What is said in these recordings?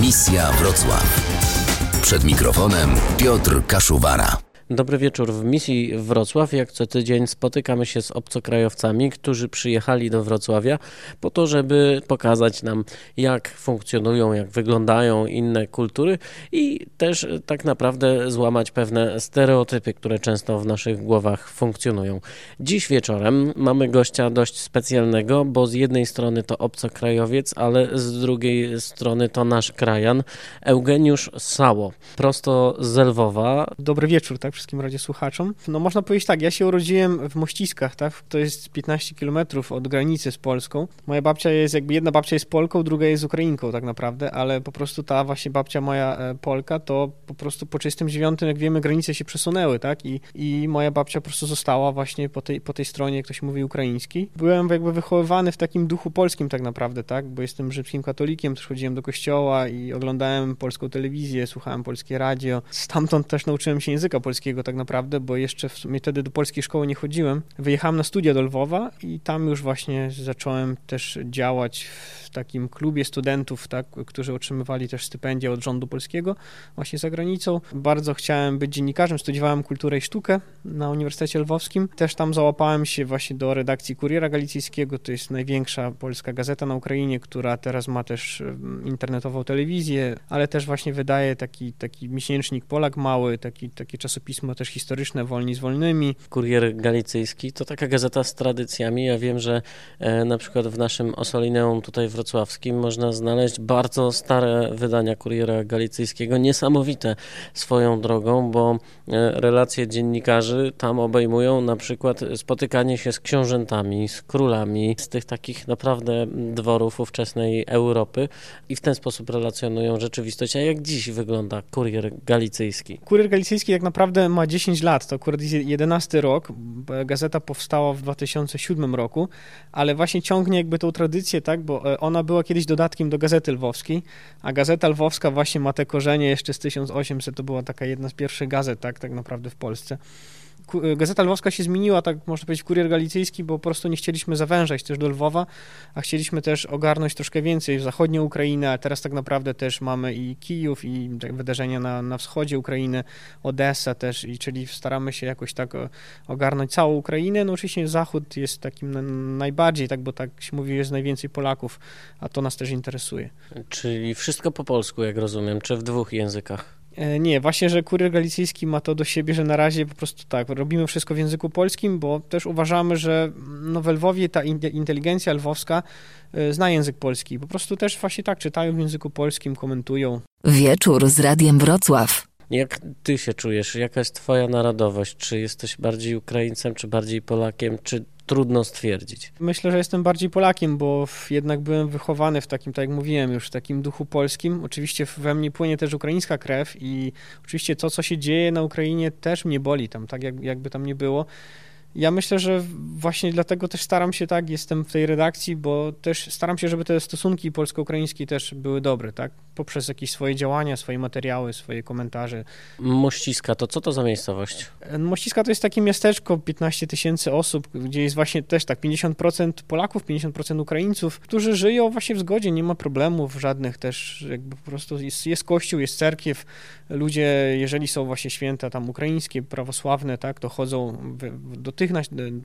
Misja Wrocław. Przed mikrofonem Piotr Kaszuwara. Dobry wieczór. W misji Wrocław jak co tydzień spotykamy się z obcokrajowcami, którzy przyjechali do Wrocławia po to, żeby pokazać nam, jak funkcjonują, jak wyglądają inne kultury i też tak naprawdę złamać pewne stereotypy, które często w naszych głowach funkcjonują. Dziś wieczorem mamy gościa dość specjalnego, bo z jednej strony to obcokrajowiec, ale z drugiej strony to nasz krajan, Eugeniusz Sało, prosto z Lwowa. Dobry wieczór, tak? Wszystkim radiosłuchaczom. No można powiedzieć tak, ja się urodziłem w Mościskach, tak? To jest 15 kilometrów od granicy z Polską. Moja babcia jest, jakby jedna babcia jest Polką, druga jest Ukrainką tak naprawdę, ale po prostu ta właśnie babcia moja e, Polka, to po prostu po 39, jak wiemy, granice się przesunęły, tak? I, i moja babcia po prostu została właśnie po tej, po tej stronie, jak to się mówi, ukraińskiej. Byłem jakby wychowywany w takim duchu polskim tak naprawdę, tak? Bo jestem rzymskim katolikiem, też chodziłem do kościoła i oglądałem polską telewizję, słuchałem polskie radio. Stamtąd też nauczyłem się języka polskiego polskiego tak naprawdę, bo jeszcze w sumie wtedy do polskiej szkoły nie chodziłem. Wyjechałem na studia do Lwowa i tam już właśnie zacząłem też działać w takim klubie studentów, tak, którzy otrzymywali też stypendia od rządu polskiego właśnie za granicą. Bardzo chciałem być dziennikarzem, studiowałem kulturę i sztukę na Uniwersytecie Lwowskim. Też tam załapałem się właśnie do redakcji Kuriera Galicyjskiego, to jest największa polska gazeta na Ukrainie, która teraz ma też internetową telewizję, ale też właśnie wydaje taki, taki miesięcznik Polak Mały, taki, takie czasopismo też historyczne, Wolni z Wolnymi. Kurier Galicyjski to taka gazeta z tradycjami. Ja wiem, że e, na przykład w naszym Osolineum tutaj wrocławskim można znaleźć bardzo stare wydania Kuriera Galicyjskiego, niesamowite swoją drogą, bo e, relacje dziennikarzy tam obejmują na przykład spotykanie się z książętami, z królami, z tych takich naprawdę dworów ówczesnej Europy i w ten sposób relacjonują rzeczywistość. A jak dziś wygląda Kurier Galicyjski? Kurier Galicyjski tak naprawdę ma 10 lat, to akurat 11 rok. Gazeta powstała w 2007 roku, ale właśnie ciągnie jakby tą tradycję, tak, bo e, ona była kiedyś dodatkiem do Gazety Lwowskiej, a Gazeta Lwowska właśnie ma te korzenie jeszcze z 1800, to była taka jedna z pierwszych gazet, tak, tak naprawdę w Polsce. Gazeta Lwowska się zmieniła, tak można powiedzieć, kurier galicyjski, bo po prostu nie chcieliśmy zawężać też do Lwowa, a chcieliśmy też ogarnąć troszkę więcej zachodnią Ukrainę, a teraz tak naprawdę też mamy i Kijów, i wydarzenia na, na wschodzie Ukrainy, Odessa też, i czyli staramy się jakoś tak ogarnąć całą Ukrainę. No oczywiście Zachód jest takim najbardziej, tak, bo tak się mówi, jest najwięcej Polaków, a to nas też interesuje. Czyli wszystko po polsku, jak rozumiem, czy w dwóch językach? E, nie, właśnie, że kurier galicyjski ma to do siebie, że na razie po prostu tak, robimy wszystko w języku polskim, bo też uważamy, że no w Lwowie ta inteligencja lwowska e, zna język polski. Po prostu też właśnie tak czytają w języku polskim, komentują. Wieczór z Radiem Wrocław. Jak ty się czujesz? Jaka jest twoja narodowość? Czy jesteś bardziej Ukraińcem, czy bardziej Polakiem? Czy trudno stwierdzić. Myślę, że jestem bardziej Polakiem, bo jednak byłem wychowany w takim, tak jak mówiłem już, w takim duchu polskim. Oczywiście we mnie płynie też ukraińska krew i oczywiście to, co się dzieje na Ukrainie też mnie boli tam, tak jak, jakby tam nie było. Ja myślę, że właśnie dlatego też staram się tak, jestem w tej redakcji, bo też staram się, żeby te stosunki polsko-ukraińskie też były dobre, tak? Poprzez jakieś swoje działania, swoje materiały, swoje komentarze. Mościska, to co to za miejscowość? Mościska to jest takie miasteczko, 15 tysięcy osób, gdzie jest właśnie też tak 50% Polaków, 50% Ukraińców, którzy żyją właśnie w zgodzie, nie ma problemów żadnych też, jakby po prostu jest, jest kościół, jest cerkiew, ludzie, jeżeli są właśnie święta tam ukraińskie, prawosławne, tak, to chodzą do tych tych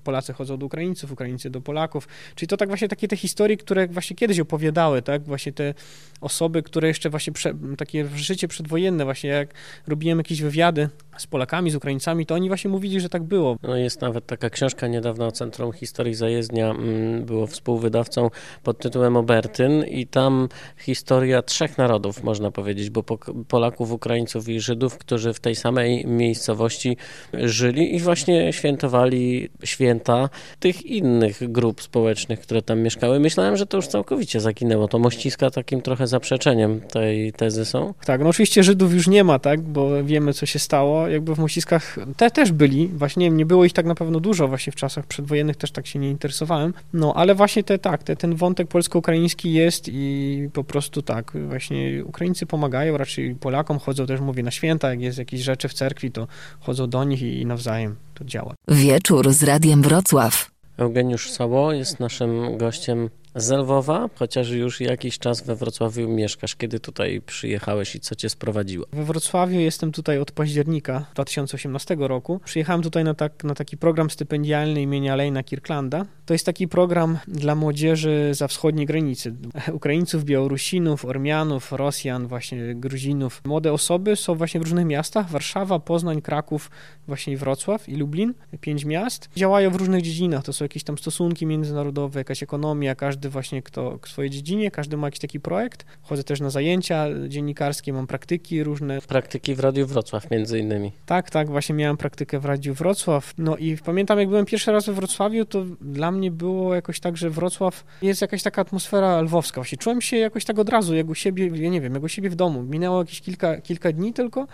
Polacy chodzą do Ukraińców, Ukraińcy do Polaków. Czyli to tak właśnie takie te historie, które właśnie kiedyś opowiadały, tak? Właśnie te osoby, które jeszcze właśnie prze, takie życie przedwojenne, właśnie jak robiłem jakieś wywiady z Polakami, z Ukraińcami, to oni właśnie mówili, że tak było. No jest nawet taka książka niedawno o Centrum Historii Zajezdnia, mm, było współwydawcą pod tytułem Obertyn i tam historia trzech narodów, można powiedzieć, bo Polaków, Ukraińców i Żydów, którzy w tej samej miejscowości żyli i właśnie świętowali święta tych innych grup społecznych, które tam mieszkały. Myślałem, że to już całkowicie zaginęło. To Mościska takim trochę zaprzeczeniem tej tezy są. Tak, no oczywiście Żydów już nie ma, tak, bo wiemy, co się stało jakby w Mościskach te też byli, właśnie nie było ich tak na pewno dużo właśnie w czasach przedwojennych, też tak się nie interesowałem, no ale właśnie te tak, te, ten wątek polsko-ukraiński jest i po prostu tak, właśnie Ukraińcy pomagają, raczej Polakom chodzą też, mówię, na święta, jak jest jakieś rzeczy w cerkwi, to chodzą do nich i, i nawzajem to działa. Wieczór z Radiem Wrocław. Eugeniusz Sało jest naszym gościem z Lwowa, chociaż już jakiś czas we Wrocławiu mieszkasz. Kiedy tutaj przyjechałeś i co cię sprowadziło? We Wrocławiu jestem tutaj od października 2018 roku. Przyjechałem tutaj na, tak, na taki program stypendialny imienia Lejna Kirklanda. To jest taki program dla młodzieży za wschodniej granicy. Ukraińców, Białorusinów, Ormianów, Rosjan, właśnie Gruzinów. Młode osoby są właśnie w różnych miastach. Warszawa, Poznań, Kraków, właśnie Wrocław i Lublin. Pięć miast. Działają w różnych dziedzinach. To są jakieś tam stosunki międzynarodowe, jakaś ekonomia, każdy właśnie kto w swojej dziedzinie, każdy ma jakiś taki projekt. Chodzę też na zajęcia dziennikarskie, mam praktyki różne. Praktyki w Radiu Wrocław między innymi. Tak, tak, właśnie miałem praktykę w Radiu Wrocław. No i pamiętam, jak byłem pierwszy raz we Wrocławiu, to dla mnie było jakoś tak, że Wrocław jest jakaś taka atmosfera lwowska. Właśnie czułem się jakoś tak od razu, jak u siebie, ja nie wiem, jak u siebie w domu. Minęło jakieś kilka, kilka dni tylko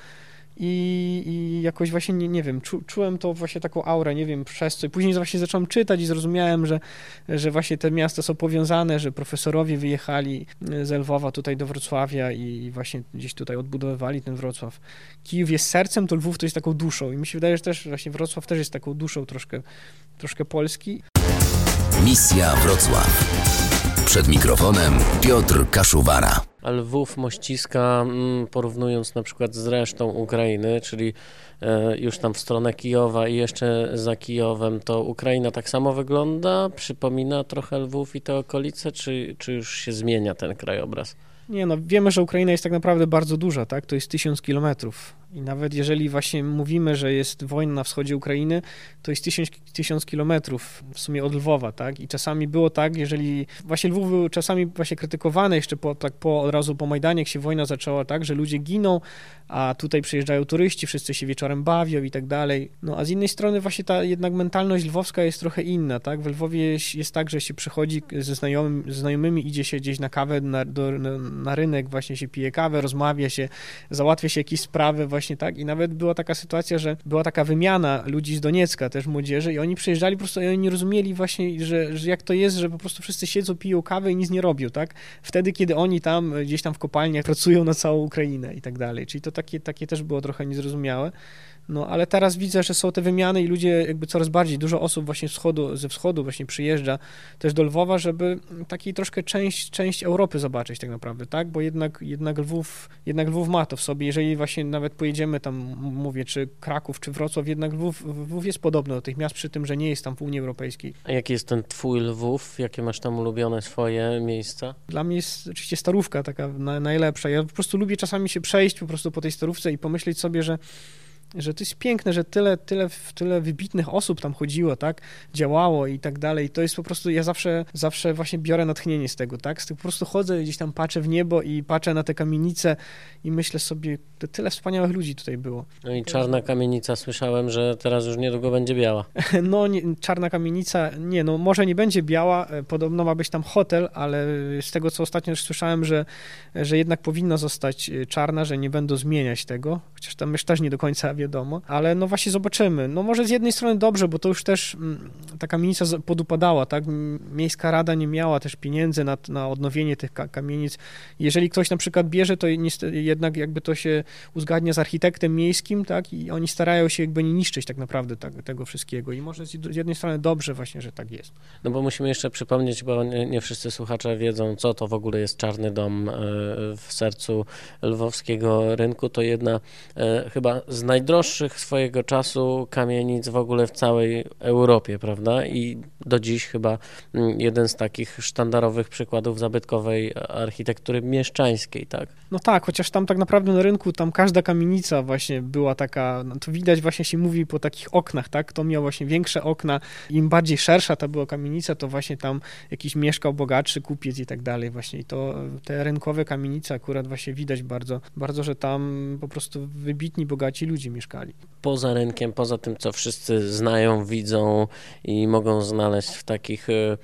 i, i jakoś właśnie, nie, nie wiem, czu, czułem to właśnie taką aurę, nie wiem, przez co. I później właśnie zacząłem czytać i zrozumiałem, że, że właśnie te miasta są powiązane, że profesorowie wyjechali z Lwowa tutaj do Wrocławia i właśnie gdzieś tutaj odbudowywali ten Wrocław. Kijów jest sercem, to Lwów to jest taką duszą i mi się wydaje, że też właśnie Wrocław też jest taką duszą troszkę, troszkę Polski. Misja Wrocław. Przed mikrofonem Piotr Kaszuwara. Lwów, Mościska, mm, porównując na przykład z resztą Ukrainy, czyli e, już tam w stronę Kijowa i jeszcze za Kijowem, to Ukraina tak samo wygląda? Przypomina trochę Lwów i te okolice, czy, czy już się zmienia ten krajobraz? Nie, no wiemy, że Ukraina jest tak naprawdę bardzo duża, tak? To jest tysiąc kilometrów. I nawet jeżeli właśnie mówimy, że jest wojna na wschodzie Ukrainy, to jest tysiąc, tysiąc kilometrów w sumie od Lwowa, tak? I czasami było tak, jeżeli właśnie Lwów był czasami właśnie krytykowany jeszcze po, tak po, od razu po Majdanie, jak się wojna zaczęła, tak, że ludzie giną, a tutaj przyjeżdżają turyści, wszyscy się wieczorem bawią i tak dalej. No a z innej strony właśnie ta jednak mentalność lwowska jest trochę inna, tak? W Lwowie jest tak, że się przychodzi ze, znajomym, ze znajomymi, idzie się gdzieś na kawę, na, do, na rynek, właśnie się pije kawę, rozmawia się, załatwia się jakieś sprawy, właśnie tak. I nawet była taka sytuacja, że była taka wymiana ludzi z Doniecka, też młodzieży, i oni przyjeżdżali po prostu i oni nie rozumieli właśnie, że, że jak to jest, że po prostu wszyscy siedzą, piją kawę i nic nie robią, tak? Wtedy, kiedy oni tam gdzieś tam w kopalniach pracują na całą Ukrainę i tak dalej. Czyli to takie, takie też było trochę niezrozumiałe. No, ale teraz widzę, że są te wymiany i ludzie jakby coraz bardziej, dużo osób właśnie wschodu, ze wschodu właśnie przyjeżdża też do Lwowa, żeby takiej troszkę część, część Europy zobaczyć tak naprawdę, tak? Bo jednak, jednak, Lwów, jednak Lwów ma to w sobie. Jeżeli właśnie nawet pojedziemy tam, mówię, czy Kraków, czy Wrocław, jednak Lwów, Lwów jest podobny do tych miast, przy tym, że nie jest tam w Unii Europejskiej. A jaki jest ten twój Lwów? Jakie masz tam ulubione swoje miejsca? Dla mnie jest oczywiście starówka taka na, najlepsza. Ja po prostu lubię czasami się przejść po prostu po tej starówce i pomyśleć sobie, że że to jest piękne, że tyle, tyle, tyle wybitnych osób tam chodziło, tak, działało i tak dalej. To jest po prostu, ja zawsze, zawsze właśnie biorę natchnienie z tego, tak, z tego po prostu chodzę, gdzieś tam patrzę w niebo i patrzę na te kamienice i myślę sobie, to tyle wspaniałych ludzi tutaj było. No i czarna kamienica, słyszałem, że teraz już niedługo będzie biała. No, nie, czarna kamienica, nie, no może nie będzie biała, e, podobno ma być tam hotel, ale z tego, co ostatnio już słyszałem, że, że jednak powinna zostać e, czarna, że nie będą zmieniać tego, chociaż tam już też nie do końca wiadomo, ale no właśnie zobaczymy. No może z jednej strony dobrze, bo to już też mm, ta kamienica podupadała, tak? Miejska Rada nie miała też pieniędzy na, na odnowienie tych kamienic. Jeżeli ktoś na przykład bierze, to jednak jakby to się uzgadnia z architektem miejskim, tak? I oni starają się jakby nie niszczyć tak naprawdę tak, tego wszystkiego. I może z jednej strony dobrze właśnie, że tak jest. No bo musimy jeszcze przypomnieć, bo nie, nie wszyscy słuchacze wiedzą, co to w ogóle jest Czarny Dom e, w sercu lwowskiego rynku. To jedna e, chyba z naj najdroższych swojego czasu kamienic w ogóle w całej Europie, prawda? I do dziś chyba mm, jeden z takich sztandarowych przykładów zabytkowej architektury mieszczańskiej, tak? No tak, chociaż tam tak naprawdę na rynku tam każda kamienica właśnie była taka, no to widać właśnie się mówi po takich oknach, tak? To miał właśnie większe okna, im bardziej szersza ta była kamienica, to właśnie tam jakiś mieszkał bogatszy kupiec i tak dalej właśnie. I to te rynkowe kamienice akurat właśnie widać bardzo, bardzo, że tam po prostu wybitni, bogaci ludzie mieszkali. Poza rynkiem, poza tym, co wszyscy znają, widzą i mogą znaleźć w takich e,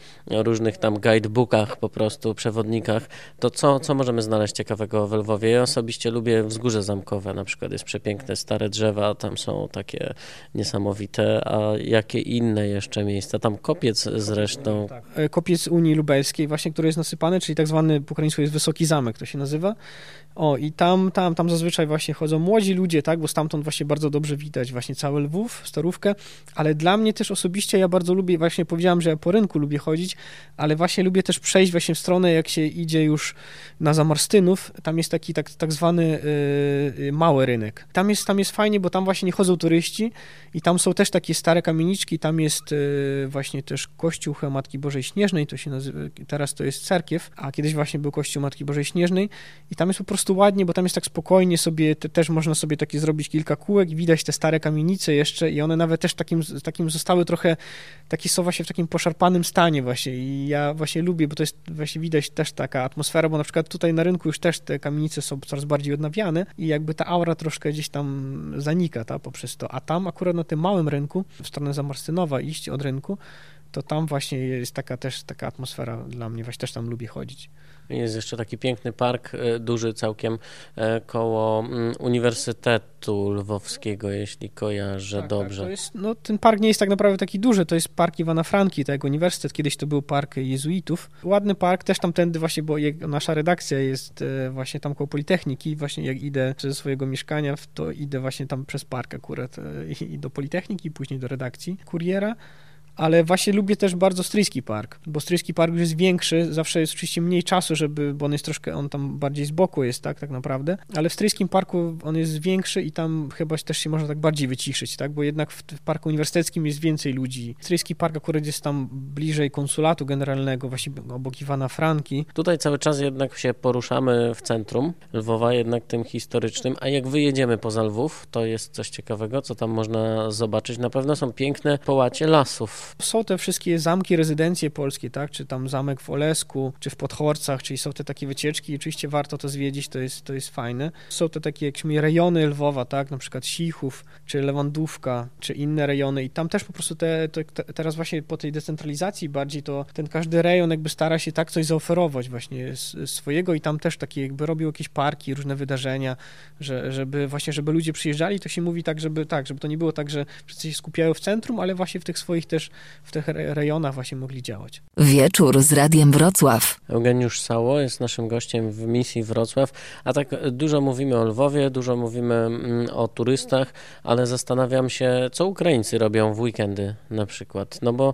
różnych tam guidebookach, po prostu przewodnikach, to co, co możemy znaleźć ciekawego w Lwowie? Ja osobiście lubię Wzgórze Zamkowe, na przykład jest przepiękne stare drzewa, tam są takie niesamowite, a jakie inne jeszcze miejsca? Tam kopiec zresztą. Tak. E, kopiec Unii Lubelskiej właśnie, który jest nasypany, czyli tak zwany po ukraińsku jest Wysoki Zamek, to się nazywa. O, i tam, tam, tam zazwyczaj właśnie chodzą młodzi ludzie, tak, bo stamtąd właśnie bardzo dobrze widać właśnie cały Lwów, Starówkę, ale dla mnie też osobiście ja bardzo lubię, właśnie powiedziałam, że ja po rynku lubię chodzić, ale właśnie lubię też przejść właśnie w stronę, jak się idzie już na Zamarstynów, tam jest taki tak, tak zwany yy, mały rynek. Tam jest, tam jest fajnie, bo tam właśnie nie chodzą turyści i tam są też takie stare kamieniczki, tam jest yy, właśnie też kościół Matki Bożej Śnieżnej, to się nazywa, teraz to jest cerkiew, a kiedyś właśnie był kościół Matki Bożej Śnieżnej. I tam jest po prostu ładnie, bo tam jest tak spokojnie sobie, te, też można sobie takie zrobić kilka kółek widać te stare kamienice jeszcze i one nawet też takim, takim zostały trochę, takie są właśnie w takim poszarpanym stanie właśnie i ja właśnie lubię, bo to jest właśnie widać też taka atmosfera, bo na przykład tutaj na rynku już też te kamienice są coraz bardziej odnawiane i jakby ta aura troszkę gdzieś tam zanika, ta, poprzez to, a tam akurat na tym małym rynku, w stronę Zamarstynowa iść od rynku, to tam właśnie jest taka też taka atmosfera dla mnie, właśnie też tam lubię chodzić. Jest jeszcze taki piękny park, e, duży całkiem, e, koło mm, Uniwersytetu Lwowskiego, jeśli kojarzę tak, tak dobrze. Tak, jest, no, ten park nie jest tak naprawdę taki duży, to jest park Iwana Franki, tak jak uniwersytet, kiedyś to był park jezuitów. Ładny park, też tamtędy właśnie, bo nasza redakcja jest e, właśnie tam koło Politechniki, właśnie jak idę ze swojego mieszkania, to idę właśnie tam przez park akurat i do Politechniki, później do redakcji kuriera ale właśnie lubię też bardzo Stryjski Park, bo Stryjski Park już jest większy, zawsze jest oczywiście mniej czasu, żeby, bo on jest troszkę, on tam bardziej z boku jest, tak, tak naprawdę, ale w Stryjskim Parku on jest większy i tam chyba też się można tak bardziej wyciszyć, tak, bo jednak w, Parku Uniwersyteckim jest więcej ludzi. Stryjski Park akurat jest tam bliżej konsulatu generalnego, właśnie obok Iwana Franki. Tutaj cały czas jednak się poruszamy w centrum Lwowa, jednak tym historycznym, a jak wyjedziemy poza Lwów, to jest coś ciekawego, co tam można zobaczyć. Na pewno są piękne połacie lasów są te wszystkie zamki, rezydencje polskie, tak? Czy tam zamek w Olesku, czy w Podchorcach, czyli są te takie wycieczki. Oczywiście warto to zwiedzić, to jest, to jest fajne. Są te takie jakieś rejony Lwowa, tak? Na przykład Sichów, czy Lewandówka, czy inne rejony i tam też po prostu te, te, teraz właśnie po tej decentralizacji bardziej to ten każdy rejon jakby stara się tak coś zaoferować właśnie swojego i tam też takie jakby robił jakieś parki, różne wydarzenia, że, żeby właśnie, żeby ludzie przyjeżdżali, to się mówi tak, żeby tak, żeby to nie było tak, że wszyscy się skupiają w centrum, ale właśnie w tych swoich też w tych rejonach właśnie mogli działać. Wieczór z Radiem Wrocław. Eugeniusz Sało jest naszym gościem w misji Wrocław, a tak dużo mówimy o Lwowie, dużo mówimy mm, o turystach, ale zastanawiam się, co Ukraińcy robią w weekendy na przykład, no bo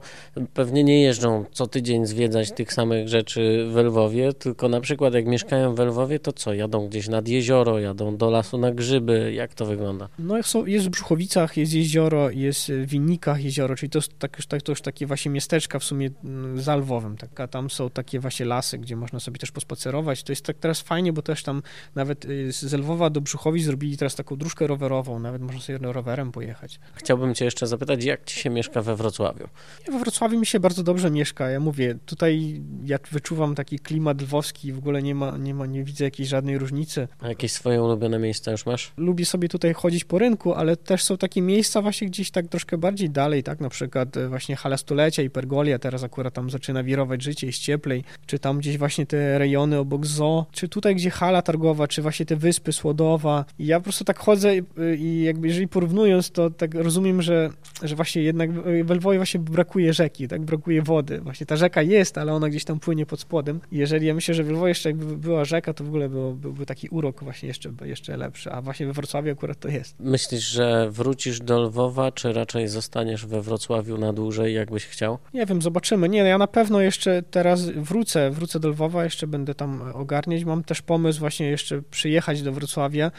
pewnie nie jeżdżą co tydzień zwiedzać tych samych rzeczy w Lwowie, tylko na przykład jak mieszkają w Lwowie, to co, jadą gdzieś nad jezioro, jadą do lasu na grzyby, jak to wygląda? No jest w Brzuchowicach, jest jezioro, jest w Winnikach jezioro, czyli to tak tak, to już takie właśnie miasteczka w sumie mm, za Lwowem, tak, a tam są takie właśnie lasy, gdzie można sobie też pospacerować. To jest tak teraz fajnie, bo też tam nawet y, z Lwowa do Brzuchowi zrobili teraz taką dróżkę rowerową, nawet można sobie rowerem pojechać. Chciałbym cię jeszcze zapytać, jak ci się mieszka we Wrocławiu? We Wrocławiu mi się bardzo dobrze mieszka. Ja mówię, tutaj ja wyczuwam taki klimat lwowski, w ogóle nie ma, nie ma, nie widzę jakiejś żadnej różnicy. A jakieś swoje ulubione miejsca już masz? Lubię sobie tutaj chodzić po rynku, ale też są takie miejsca właśnie gdzieś tak troszkę bardziej dalej, tak, na przykład y, właśnie hala stulecia i Pergolia, teraz akurat tam zaczyna wirować życie, jest cieplej, czy tam gdzieś właśnie te rejony obok zoo, czy tutaj gdzie hala targowa, czy właśnie te wyspy Słodowa. I ja po prostu tak chodzę i jakby jeżeli porównując, to tak rozumiem, że, że właśnie jednak w Lwowie właśnie brakuje rzeki, tak, brakuje wody. Właśnie ta rzeka jest, ale ona gdzieś tam płynie pod spodem. I jeżeli ja myślę, że w Lwowie jeszcze jakby była rzeka, to w ogóle było, byłby taki urok właśnie jeszcze, jeszcze lepszy, a właśnie we Wrocławiu akurat to jest. Myślisz, że wrócisz do Lwowa, czy raczej zostaniesz we Wrocławiu na dłużej, jakbyś chciał? Nie wiem, zobaczymy. Nie, ja na pewno jeszcze teraz wrócę, wrócę do Lwowa, jeszcze będę tam ogarniać. Mam też pomysł właśnie jeszcze przyjechać do Wrocławia,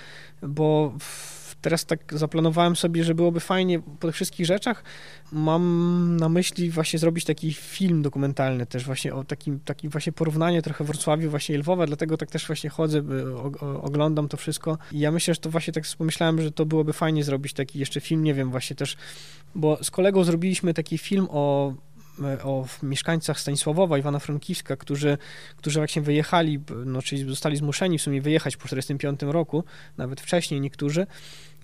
bo teraz tak zaplanowałem sobie, że byłoby fajnie po tych wszystkich rzeczach. Mam na myśli właśnie zrobić taki film dokumentalny też właśnie o takim, takim właśnie porównanie trochę Wrocławiu właśnie Lwowa, dlatego tak też właśnie chodzę, oglądam to wszystko i ja myślę, że to właśnie tak pomyślałem, że to byłoby fajnie zrobić taki jeszcze film, nie wiem, właśnie też, bo z kolegą zrobiliśmy taki film o o mieszkańcach Stanisławowa, Iwana Frankiwska, którzy, którzy właśnie wyjechali, no, czyli zostali zmuszeni w sumie wyjechać po 1945 roku, nawet wcześniej niektórzy,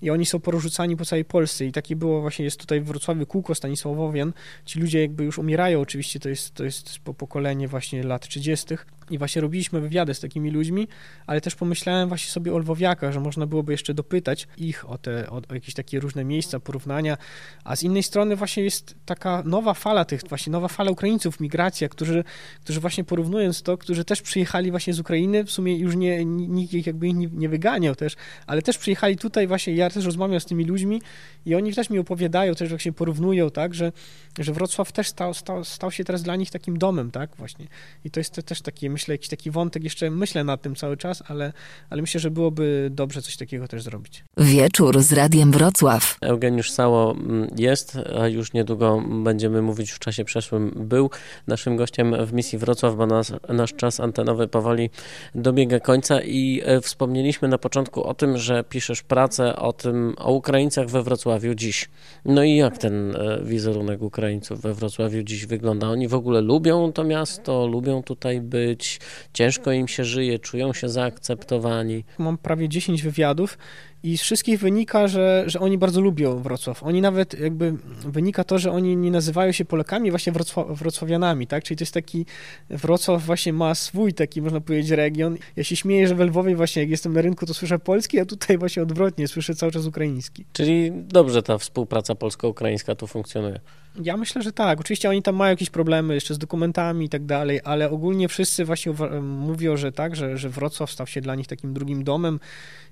i oni są porzucani po całej Polsce. I takie było właśnie, jest tutaj w Wrocławiu kółko Stanisławowian, ci ludzie jakby już umierają, oczywiście to jest, to jest po pokolenie właśnie lat 30. i właśnie robiliśmy wywiady z takimi ludźmi, ale też pomyślałem właśnie sobie o Lwowiakach, że można byłoby jeszcze dopytać ich o te, o, o jakieś takie różne miejsca, porównania, a z innej strony właśnie jest taka nowa fala tych, właśnie nowa fala Ukraińców, migracja, którzy, którzy właśnie porównując to, którzy też przyjechali właśnie z Ukrainy, w sumie już nie, nikt ich jakby nie, nie wyganiał też, ale też przyjechali tutaj właśnie, ja też rozmawiam z tymi ludźmi i oni też mi opowiadają, też jak się porównują, tak, że, że Wrocław też stał, stał, stał się teraz dla nich takim domem, tak, właśnie. I to jest te, też taki, myślę, jakiś taki wątek, jeszcze myślę nad tym cały czas, ale, ale myślę, że byłoby dobrze coś takiego też zrobić. Wieczór z Radiem Wrocław. Eugeniusz Sało mm, jest, a już niedługo będziemy mówić w czasie przeszłym, był naszym gościem w misji Wrocław, bo nas, nasz czas antenowy powoli dobiega końca i e, wspomnieliśmy na początku o tym, że piszesz pracę o tym, o Ukraińcach we Wrocławiu dziś. No i jak ten e, wizerunek Ukraińców we Wrocławiu dziś wygląda? Oni w ogóle lubią to miasto, lubią tutaj być, ciężko im się żyje, czują się zaakceptowani. Mam prawie 10 wywiadów i z wszystkich wynika, że, że oni bardzo lubią Wrocław. Oni nawet jakby wynika to, że oni nie nazywają się Polakami, właśnie Wrocław, Wrocławianami, tak? Czyli to jest taki, Wrocław właśnie ma swój taki, można powiedzieć, region. Ja się śmieję, że w Lwowie właśnie, jak jestem na rynku, to słyszę polski, a tutaj właśnie odwrotnie, słyszę cały czas ukraiński. Czyli dobrze ta współpraca polsko-ukraińska tu funkcjonuje. Ja myślę, że tak. Oczywiście oni tam mają jakieś problemy jeszcze z dokumentami i tak dalej, ale ogólnie wszyscy właśnie mówią, że tak, że, że Wrocław stał się dla nich takim drugim domem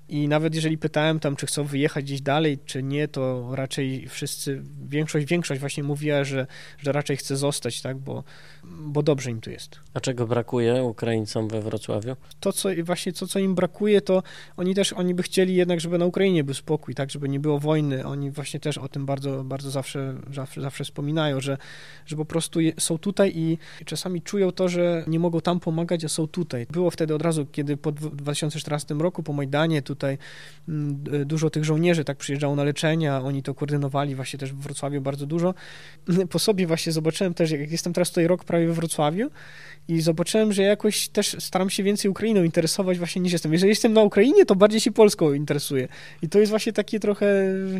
i nawet jeżeli pytałem tam, czy chcą wyjechać gdzieś dalej, czy nie, to raczej wszyscy, większość, większość właśnie mówiła, że, że raczej chce zostać, tak, bo, bo dobrze im tu jest. A czego brakuje Ukraińcom we Wrocławiu? To, co właśnie, to, co im brakuje, to oni też, oni by chcieli jednak, żeby na Ukrainie był spokój, tak, żeby nie było wojny. Oni właśnie też o tym bardzo, bardzo zawsze, zawsze, zawsze wspominają, że, że po prostu są tutaj i czasami czują to, że nie mogą tam pomagać, a są tutaj. Było wtedy od razu, kiedy po 2014 roku, po Majdanie, tutaj mm, dużo tych żołnierzy tak przyjeżdżało na leczenia, oni to koordynowali właśnie też w Wrocławiu bardzo dużo. Po sobie właśnie zobaczyłem też, jak jestem teraz tutaj rok prawie we Wrocławiu i zobaczyłem, że jakoś też staram się więcej Ukrainą interesować właśnie niż jestem. Jeżeli jestem na Ukrainie, to bardziej się Polską interesuję. I to jest właśnie takie trochę,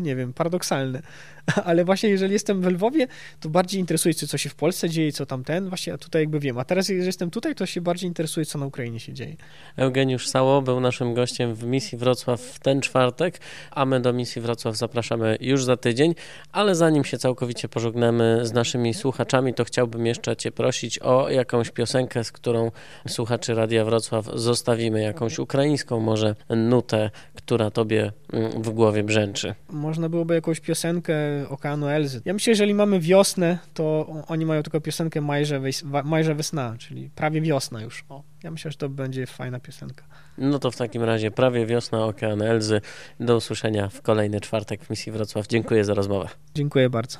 nie wiem, paradoksalne. Ale właśnie jeżeli jestem w Lwowie, to bardziej interesuje się, co się w Polsce dzieje, co tam ten, właśnie a tutaj jakby wiem. A teraz, jeżeli jestem tutaj, to się bardziej interesuje, co na Ukrainie się dzieje. Eugeniusz Sało był naszym gościem w misji Wrocław w ten czwartek, a my do misji Wrocław zapraszamy już za tydzień, ale zanim się całkowicie pożegnamy z naszymi słuchaczami, to chciałbym jeszcze Cię prosić o jakąś piosenkę, z którą słuchaczy Radia Wrocław zostawimy, jakąś ukraińską może nutę, która Tobie mm, w głowie brzęczy. Można byłoby jakąś piosenkę Okeanu Elzy. Ja myślę, że jeżeli mamy wiosnę, to oni mają tylko piosenkę Majże, Majże Wesna, czyli prawie wiosna już. O, ja myślę, że to będzie fajna piosenka. No to w takim razie prawie wiosna Okean Elzy. Do usłyszenia w kolejny czwartek w misji Wrocław. Dziękuję za rozmowę. Dziękuję bardzo.